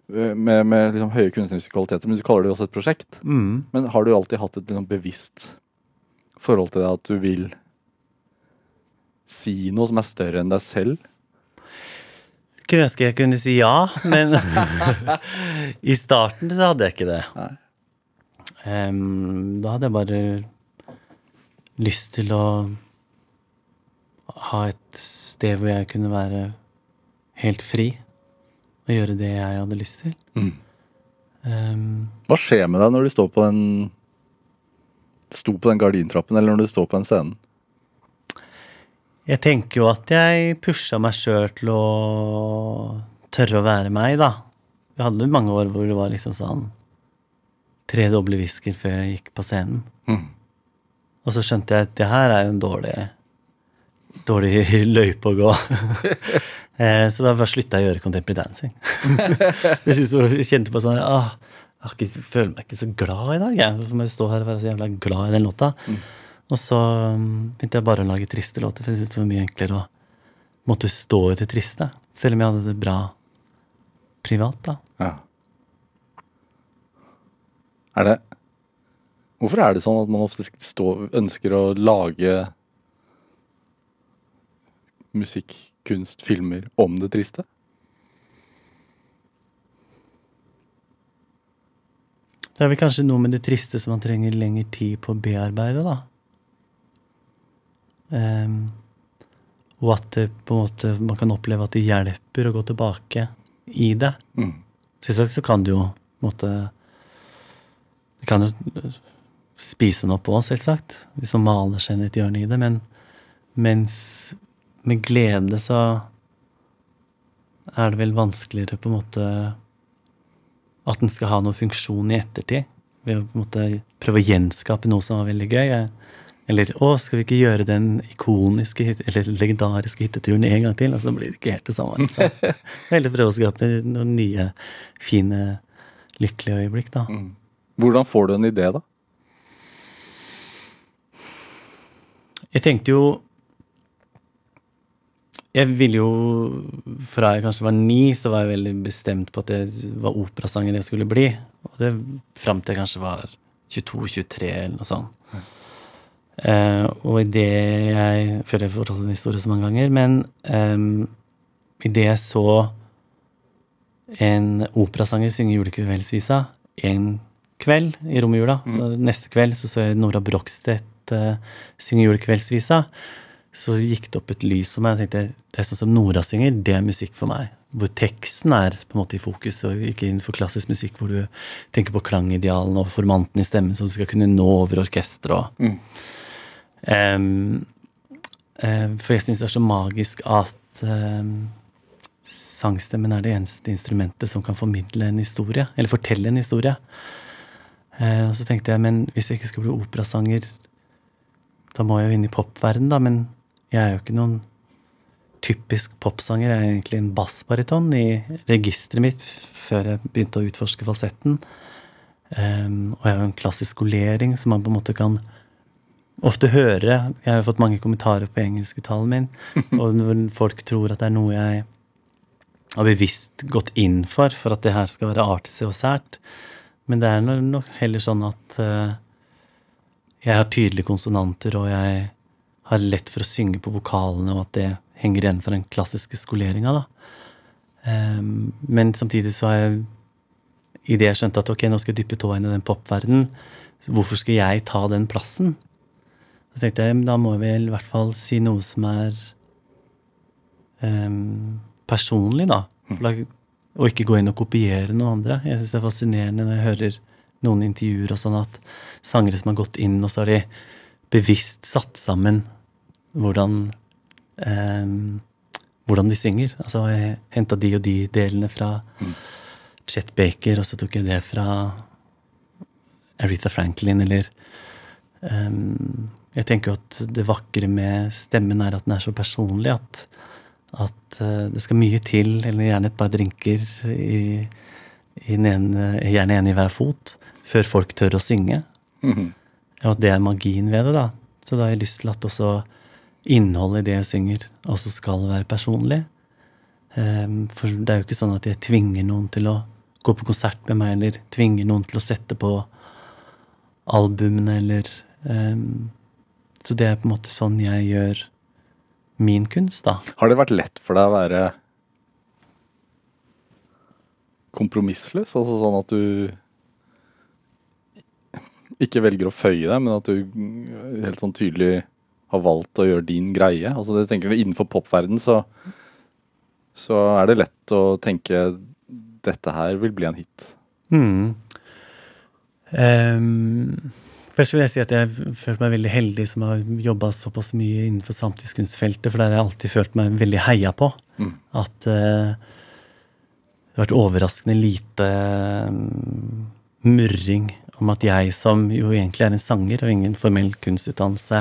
med, med liksom høye kunstneriske kvaliteter, men du kaller det jo også et prosjekt. Mm. Men har du alltid hatt et liksom, bevisst forhold til det at du vil si noe som er større enn deg selv? Kunne ønske jeg kunne si ja, men i starten så hadde jeg ikke det. Um, da hadde jeg bare lyst til å ha et sted hvor jeg kunne være helt fri og gjøre det jeg hadde lyst til. Mm. Um, Hva skjer med deg når du står på den Sto på den gardintrappen, eller når du står på den scenen? Jeg tenker jo at jeg pusha meg sjøl til å tørre å være meg, da. Vi hadde mange år hvor det var liksom sånn tre doble whisker før jeg gikk på scenen. Mm. Og så skjønte jeg at det her er jo en dårlig dårlig løype å gå. Eh, så da bare slutta jeg å gjøre contemporary dancing. jeg synes jeg kjente på sånn åh, jeg ikke, føler meg ikke så glad i dag. Jeg. Må jeg stå her og være så jævla glad i den låta? Og så um, begynte jeg bare å lage triste låter, for jeg syntes det var mye enklere å måtte stå i det triste. Selv om jeg hadde det bra privat, da. Ja. Er det Hvorfor er det sånn at man ofte stå, ønsker å lage musikk, kunst, filmer om det triste? Det er vel kanskje noe med det triste som man trenger lengre tid på å bearbeide, da. Ehm, og at det på en måte, man kan oppleve at det hjelper å gå tilbake i det. Mm. Selvsagt så kan det jo på en måte Det kan jo øh, spise noe på, selvsagt, hvis man maler seg inn i et hjørne i det, men mens med glede så er det vel vanskeligere på en måte at den skal ha noen funksjon i ettertid. Ved å på en måte prøve å gjenskape noe som var veldig gøy. Eller å, skal vi ikke gjøre den ikoniske eller legendariske hytteturen en gang til? Og så blir det ikke helt det samme. Så Veldig prøve å skape noen nye, fine, lykkelige øyeblikk, da. Hvordan får du en idé, da? Jeg tenkte jo Jeg ville jo Fra jeg kanskje var ni, så var jeg veldig bestemt på at det var operasanger jeg skulle bli. Og det fram til jeg kanskje var 22-23 eller noe sånt. Eh, og i det Jeg føler jeg har fortalt historie så mange ganger, men um, det jeg så en operasanger synge julekveldsvisa en kveld i romjula, så neste kveld så så jeg Nora Brogstedt uh, synge julekveldsvisa, så gikk det opp et lys for meg. Jeg tenkte, Det er sånn som Nora synger, det er musikk for meg. Hvor teksten er på en måte i fokus, og ikke innenfor klassisk musikk hvor du tenker på klangidealene og formanten i stemmen som skal kunne nå over orkesteret. og Em, eh, for jeg syns det er så magisk at um, sangstemmen er det eneste instrumentet som kan formidle en historie, eller fortelle en historie. Uh, og så tenkte jeg, men hvis jeg ikke skal bli operasanger, da må jeg jo inn i popverden, da. Men jeg er jo ikke noen typisk popsanger. Jeg er egentlig en bassbariton i registeret mitt før jeg begynte å utforske falsetten. Um, og jeg har jo en klassisk skolering som man på en måte kan ofte høre. Jeg har jo fått mange kommentarer på engelskuttalen min, og når folk tror at det er noe jeg har bevisst gått inn for, for at det her skal være artig og sært. Men det er nok heller sånn at uh, jeg har tydelige konsonanter, og jeg har lett for å synge på vokalene, og at det henger igjen for den klassiske skoleringa, da. Um, men samtidig så har jeg Idet jeg skjønte at ok, nå skal jeg dyppe tåa inn i den popverdenen, hvorfor skal jeg ta den plassen? Da tenkte jeg, da må jeg vel i hvert fall si noe som er um, personlig, da. Mm. Og ikke gå inn og kopiere noen andre. Jeg syns det er fascinerende når jeg hører noen intervjuer og sånn at sangere som har gått inn, og så har de bevisst satt sammen hvordan um, hvordan de synger. Altså, jeg henta de og de delene fra Chet Baker, og så tok jeg det fra Aretha Franklin, eller ehm, Jeg tenker jo at det vakre med stemmen er at den er så personlig at, at eh, det skal mye til, eller gjerne et par drinker i, i ene, gjerne en i hver fot, før folk tør å synge. Og at det er magien ved det, da. Så da har jeg lyst til at også innholdet i det jeg synger, også skal være personlig. Ehm, for det er jo ikke sånn at jeg tvinger noen til å gå på konsert med meg, eller tvinger noen til å sette på albumene, eller ehm, Så det er på en måte sånn jeg gjør min kunst, da. Har det vært lett for deg å være kompromissløs? Altså sånn at du ikke velger å føye deg, men at du helt sånn tydelig har valgt å gjøre din greie? Altså det tenker Innenfor popverden så, så er det lett å tenke dette her vil bli en hit. Mm. Ehm, først vil jeg si at jeg føler meg veldig heldig som har jobba såpass mye innenfor samtidskunstfeltet, for der har jeg alltid følt meg veldig heia på. Mm. At uh, det har vært overraskende lite um, murring om at jeg, som jo egentlig er en sanger og ingen formell kunstutdannelse,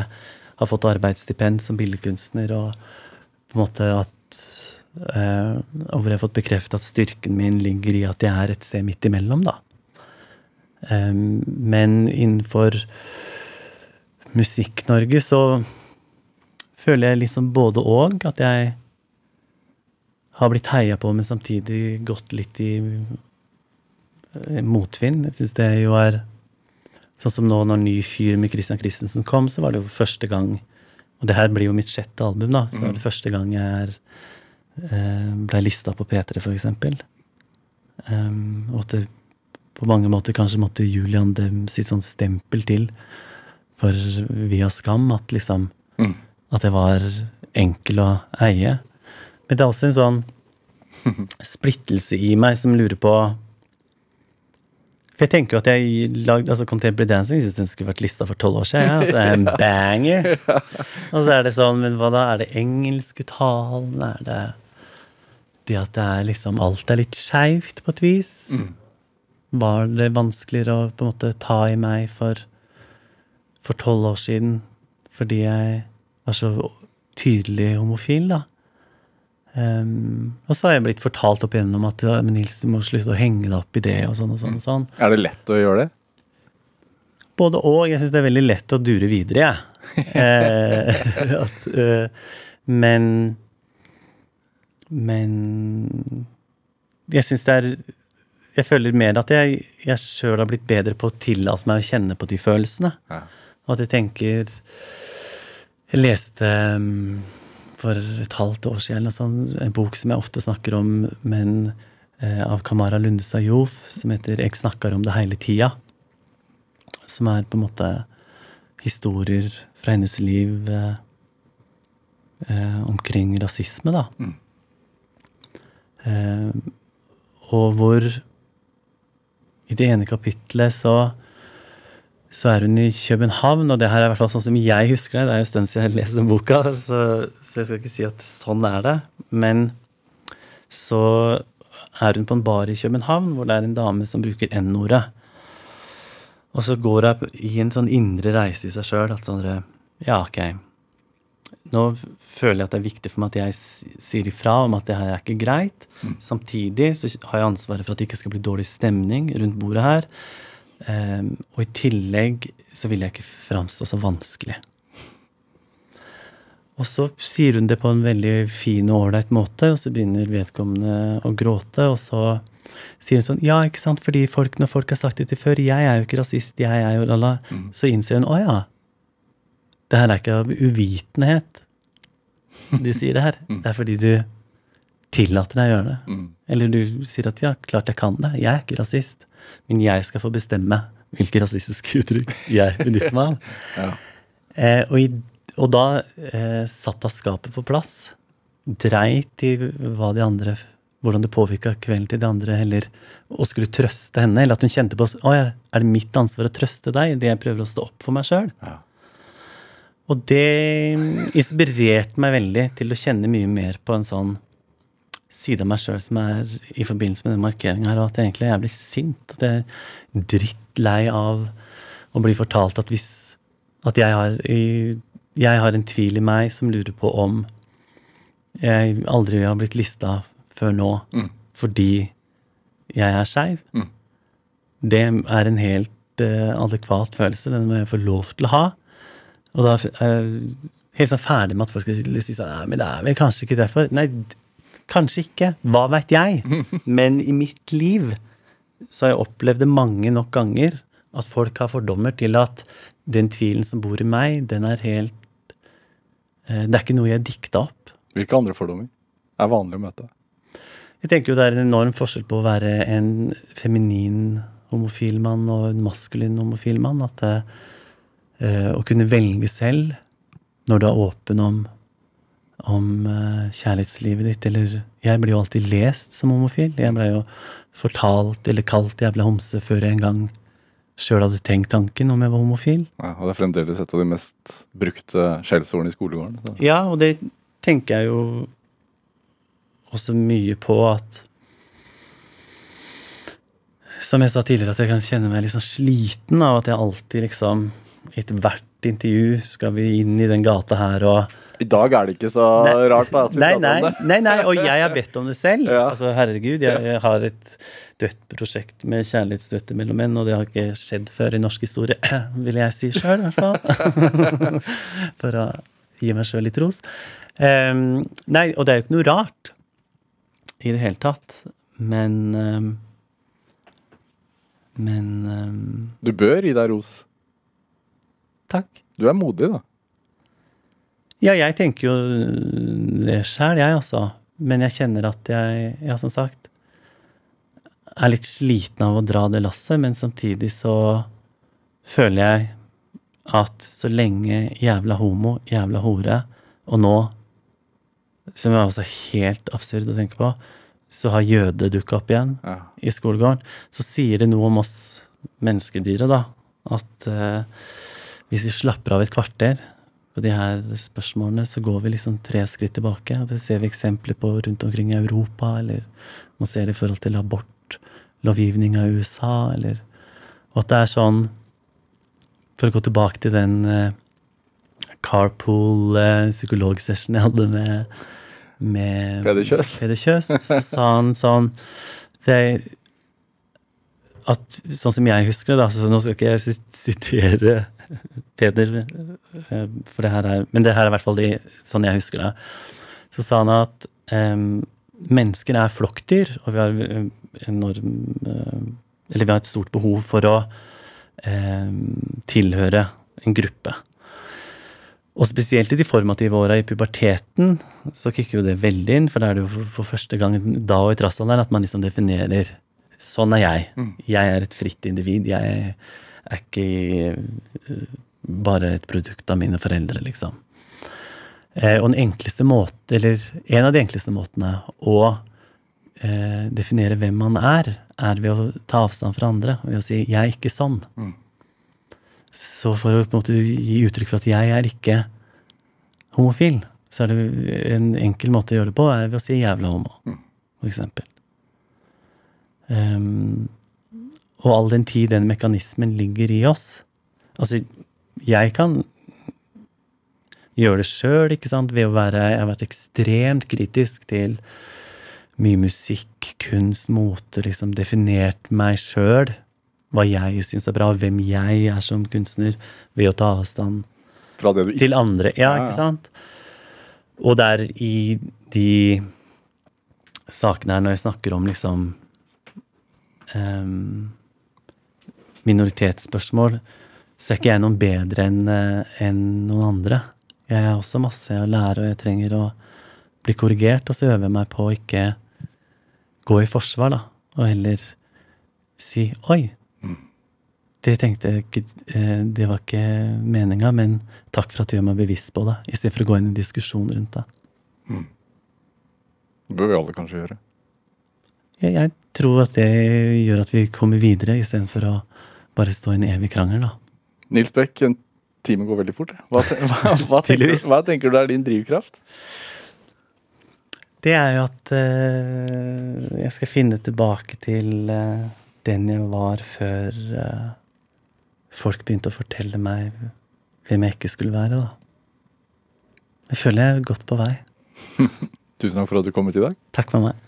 har fått arbeidsstipend som billedkunstner, og på en måte at uh, Og hvor jeg har fått bekreftet at styrken min ligger i at jeg er et sted midt imellom, da. Men innenfor Musikk-Norge så føler jeg liksom både og. At jeg har blitt heia på, men samtidig gått litt i eh, motvind. Jeg syns det jo er Sånn som nå når Ny fyr med Christian Christensen kom, så var det jo første gang Og det her blir jo mitt sjette album, da. Så var det første gang jeg er, eh, ble lista på P3, for eksempel. Og at det på mange måter kanskje måtte Julian dem sitt sånn stempel til for via Skam at liksom Mm. At jeg var enkel å eie. Men det er også en sånn splittelse i meg som lurer på For jeg tenker jo at jeg lagde altså Contemporary Dancing jeg synes den skulle vært lista for tolv år siden. Ja, altså en banger. Og så er det sånn, men hva da? Er det engelskuttalen? Er det det at det er liksom Alt er litt skeivt på et vis? Var det vanskeligere å på en måte ta i meg for for tolv år siden fordi jeg var så tydelig homofil, da? Um, og så har jeg blitt fortalt opp igjennom at ja, men Nils, du må slutte å henge deg opp i det, og sånn og sånn. og sånn. Er det lett å gjøre det? Både og. Jeg syns det er veldig lett å dure videre, jeg. Eh, at, eh, men Men jeg syns det er Jeg føler mer at jeg, jeg sjøl har blitt bedre på å tillate meg å kjenne på de følelsene. Ja. Og at jeg tenker Jeg leste um, for et halvt år siden sånt, en bok som jeg ofte snakker om, men eh, av Kamara Lundestad Jof, som heter 'Jeg snakker om det hele tida'. Som er på en måte historier fra hennes liv eh, eh, omkring rasisme, da. Eh, og hvor i det ene kapitlet så så er hun i København, og det her er i hvert fall sånn som jeg husker det. Det er jo en stund siden jeg leste boka, så, så jeg skal ikke si at sånn er det. Men så er hun på en bar i København hvor det er en dame som bruker N-ordet. Og så går hun i en sånn indre reise i seg sjøl. At sånn Ja, ok. Nå føler jeg at det er viktig for meg at jeg sier ifra om at det her er ikke greit. Samtidig så har jeg ansvaret for at det ikke skal bli dårlig stemning rundt bordet her. Um, og i tillegg så vil jeg ikke framstå så vanskelig. Og så sier hun det på en veldig fin og ålreit måte, og så begynner vedkommende å gråte, og så sier hun sånn Ja, ikke sant, fordi folk, når folk har sagt det til før, jeg er jo ikke rasist, jeg er jo lalla, så innser hun å ja, det her er ikke av uvitenhet du sier det her. Det er fordi du tillater deg å gjøre det. Eller du sier at ja, klart jeg kan det, jeg er ikke rasist, men jeg skal få bestemme hvilke rasistiske uttrykk jeg benytter meg av. Ja. Eh, og, i, og da eh, satt av skapet på plass. Dreit i hva de andre hvordan det påvirka kvelden til de andre, eller å skulle trøste henne, eller at hun kjente på Å ja, er det mitt ansvar å trøste deg Det jeg prøver å stå opp for meg sjøl? Ja. Og det inspirerte meg veldig til å kjenne mye mer på en sånn side av meg sjøl som er i forbindelse med den markeringa her, og at jeg egentlig er jævlig sint. At jeg er drittlei av å bli fortalt at hvis At jeg har, jeg har en tvil i meg som lurer på om jeg aldri har blitt lista før nå Mm. fordi jeg er skeiv. Mm. Det er en helt uh, adekvat følelse. Den må jeg få lov til å ha. Og da er jeg helt sånn ferdig med at folk skal si si sånn Nei, men det er vel kanskje ikke derfor. Nei, kanskje ikke. Hva veit jeg? Men i mitt liv så har jeg opplevd det mange nok ganger at folk har fordommer til at den tvilen som bor i meg, den er helt eh, Det er ikke noe jeg dikta opp. Hvilke andre fordommer er vanlig å møte? Jeg tenker jo det er en enorm forskjell på å være en feminin homofil mann og en maskulin homofil mann. At det, eh, å kunne velge selv når du er åpen om, om eh, kjærlighetslivet ditt, eller Jeg blir jo alltid lest som homofil. Jeg ble jo fortalt eller kalt jævla homse før jeg en gang sjøl hadde tenkt tanken om jeg var homofil. Ja, og det er fremdeles et av de mest brukte skjellsordene i skolegården. Så. Ja, og det tenker jeg jo også mye på at Som jeg sa tidligere, at jeg kan kjenne meg litt sånn sliten av at jeg alltid liksom I hvert intervju skal vi inn i den gata her og I dag er det ikke så Nei. rart da, at vi Nei, prater om det. nei, nei, og jeg har bedt om det selv. Ja. Altså, herregud, jeg, jeg har et dødt prosjekt med kjærlighetsstøtte mellom menn, og det har ikke skjedd før i norsk historie, vil jeg si sjøl, i hvert fall. For å gi meg sjøl litt ros. Um, nei, og det er jo ikke noe rart i det hele tatt, men um, Men um, Du bør gi deg ros. Takk. Du er modig, da. Ja, jeg tenker jo det sjæl, jeg, altså. Men jeg kjenner at jeg, ja, som sagt, er litt sliten av å dra det lasset, men samtidig så føler jeg at så lenge jævla homo, jævla hore, og nå, som er også helt absurd å tenke på, så har jøde dukka opp igjen Ja. i skolegården, så sier det noe om oss menneskedyret, da. At eh, hvis vi slapper av et kvarter på de her spørsmålene, så går vi liksom tre skritt tilbake. Det ser vi eksempler på rundt omkring i Europa, eller man ser det i forhold til abortlovgivninga i USA, eller Og at det er sånn For å gå tilbake til den eh, carpool eh, psykologsessionen jeg hadde med med Peder Kjøs. Peder Kjøs, så sa han sånn det, at, Sånn som jeg husker det, da, så nå skal ikke jeg ikke sitere Peder, eh, for det her er, men det her er i hvert fall de, sånn jeg husker det. Så sa han at um, mennesker er flokkdyr, og vi har eh, enorm eh, Eller vi har et stort behov for å um, tilhøre en gruppe. Og spesielt i de formative åra i puberteten så kicker jo det veldig inn, for da er det jo for, første gang da og i trassalderen at man liksom definerer Sånn er jeg. Jeg er et fritt individ. Jeg er ikke eh, bare et produkt av mine foreldre, liksom. Eh, og den enkleste måte, eller en av de enkleste måtene å eh, definere hvem man er, er ved å ta avstand fra andre. Ved å si 'jeg er ikke sånn'. Så for å på en måte gi uttrykk for at jeg er ikke homofil, så er det en enkel måte å gjøre det på, er ved å si 'jævla homo', for eksempel. Ehm, og all den tid den mekanismen ligger i oss Altså, jeg kan gjøre det sjøl, ikke sant, ved å være Jeg har vært ekstremt kritisk til mye musikk, kunst, mote, liksom definert meg sjøl. Hva jeg syns er bra, hvem jeg er som kunstner, ved å ta avstand ikke til andre. Ja, ikke sant? Og det er i de sakene her, når jeg snakker om liksom em, minoritetsspørsmål, så er ikke jeg noen bedre enn en noen andre. Jeg har også masse å lære, og jeg trenger å bli korrigert. Og så øver jeg meg på å ikke gå i forsvar, da, og heller si oi. Det tenkte jeg ikke eh, Det var ikke meninga, men takk for at du gjør meg bevisst på det. I stedet for å gå inn i diskusjon rundt det. Det bør vi alle kanskje gjøre. jeg, jeg tror at det gjør at vi kommer videre, istedenfor å bare stå i en evig krangel, da. Nils Beck, en time går veldig fort. Hva, hva, hva, tenker, hva tenker du er din drivkraft? Det er jo at uh, jeg skal finne tilbake til uh, den jeg var før uh, folk begynte å fortelle meg hvem jeg ikke skulle være, da. Jeg føler jeg er godt på vei. Tusen takk for at du kom hit i dag. Takk for meg.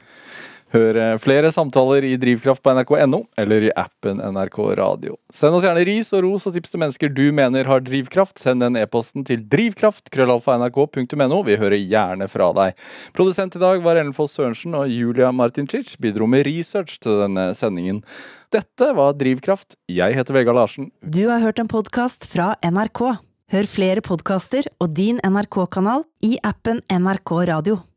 Hør eh, flere samtaler i Drivkraft på nrk.no eller i appen NRK Radio. Send oss gjerne ris og ros og tips til mennesker du mener har drivkraft. Send den e-posten til drivkraft-nrk.no Vi hører gjerne fra deg. Produsent i dag var Ellen Foss Sørensen, og Julia Martincic bidro med research til denne sendingen. Dette var Drivkraft. Jeg heter Vegard Larsen. Du har hørt en podkast fra NRK. Hør flere podkaster og din NRK-kanal i appen NRK Radio.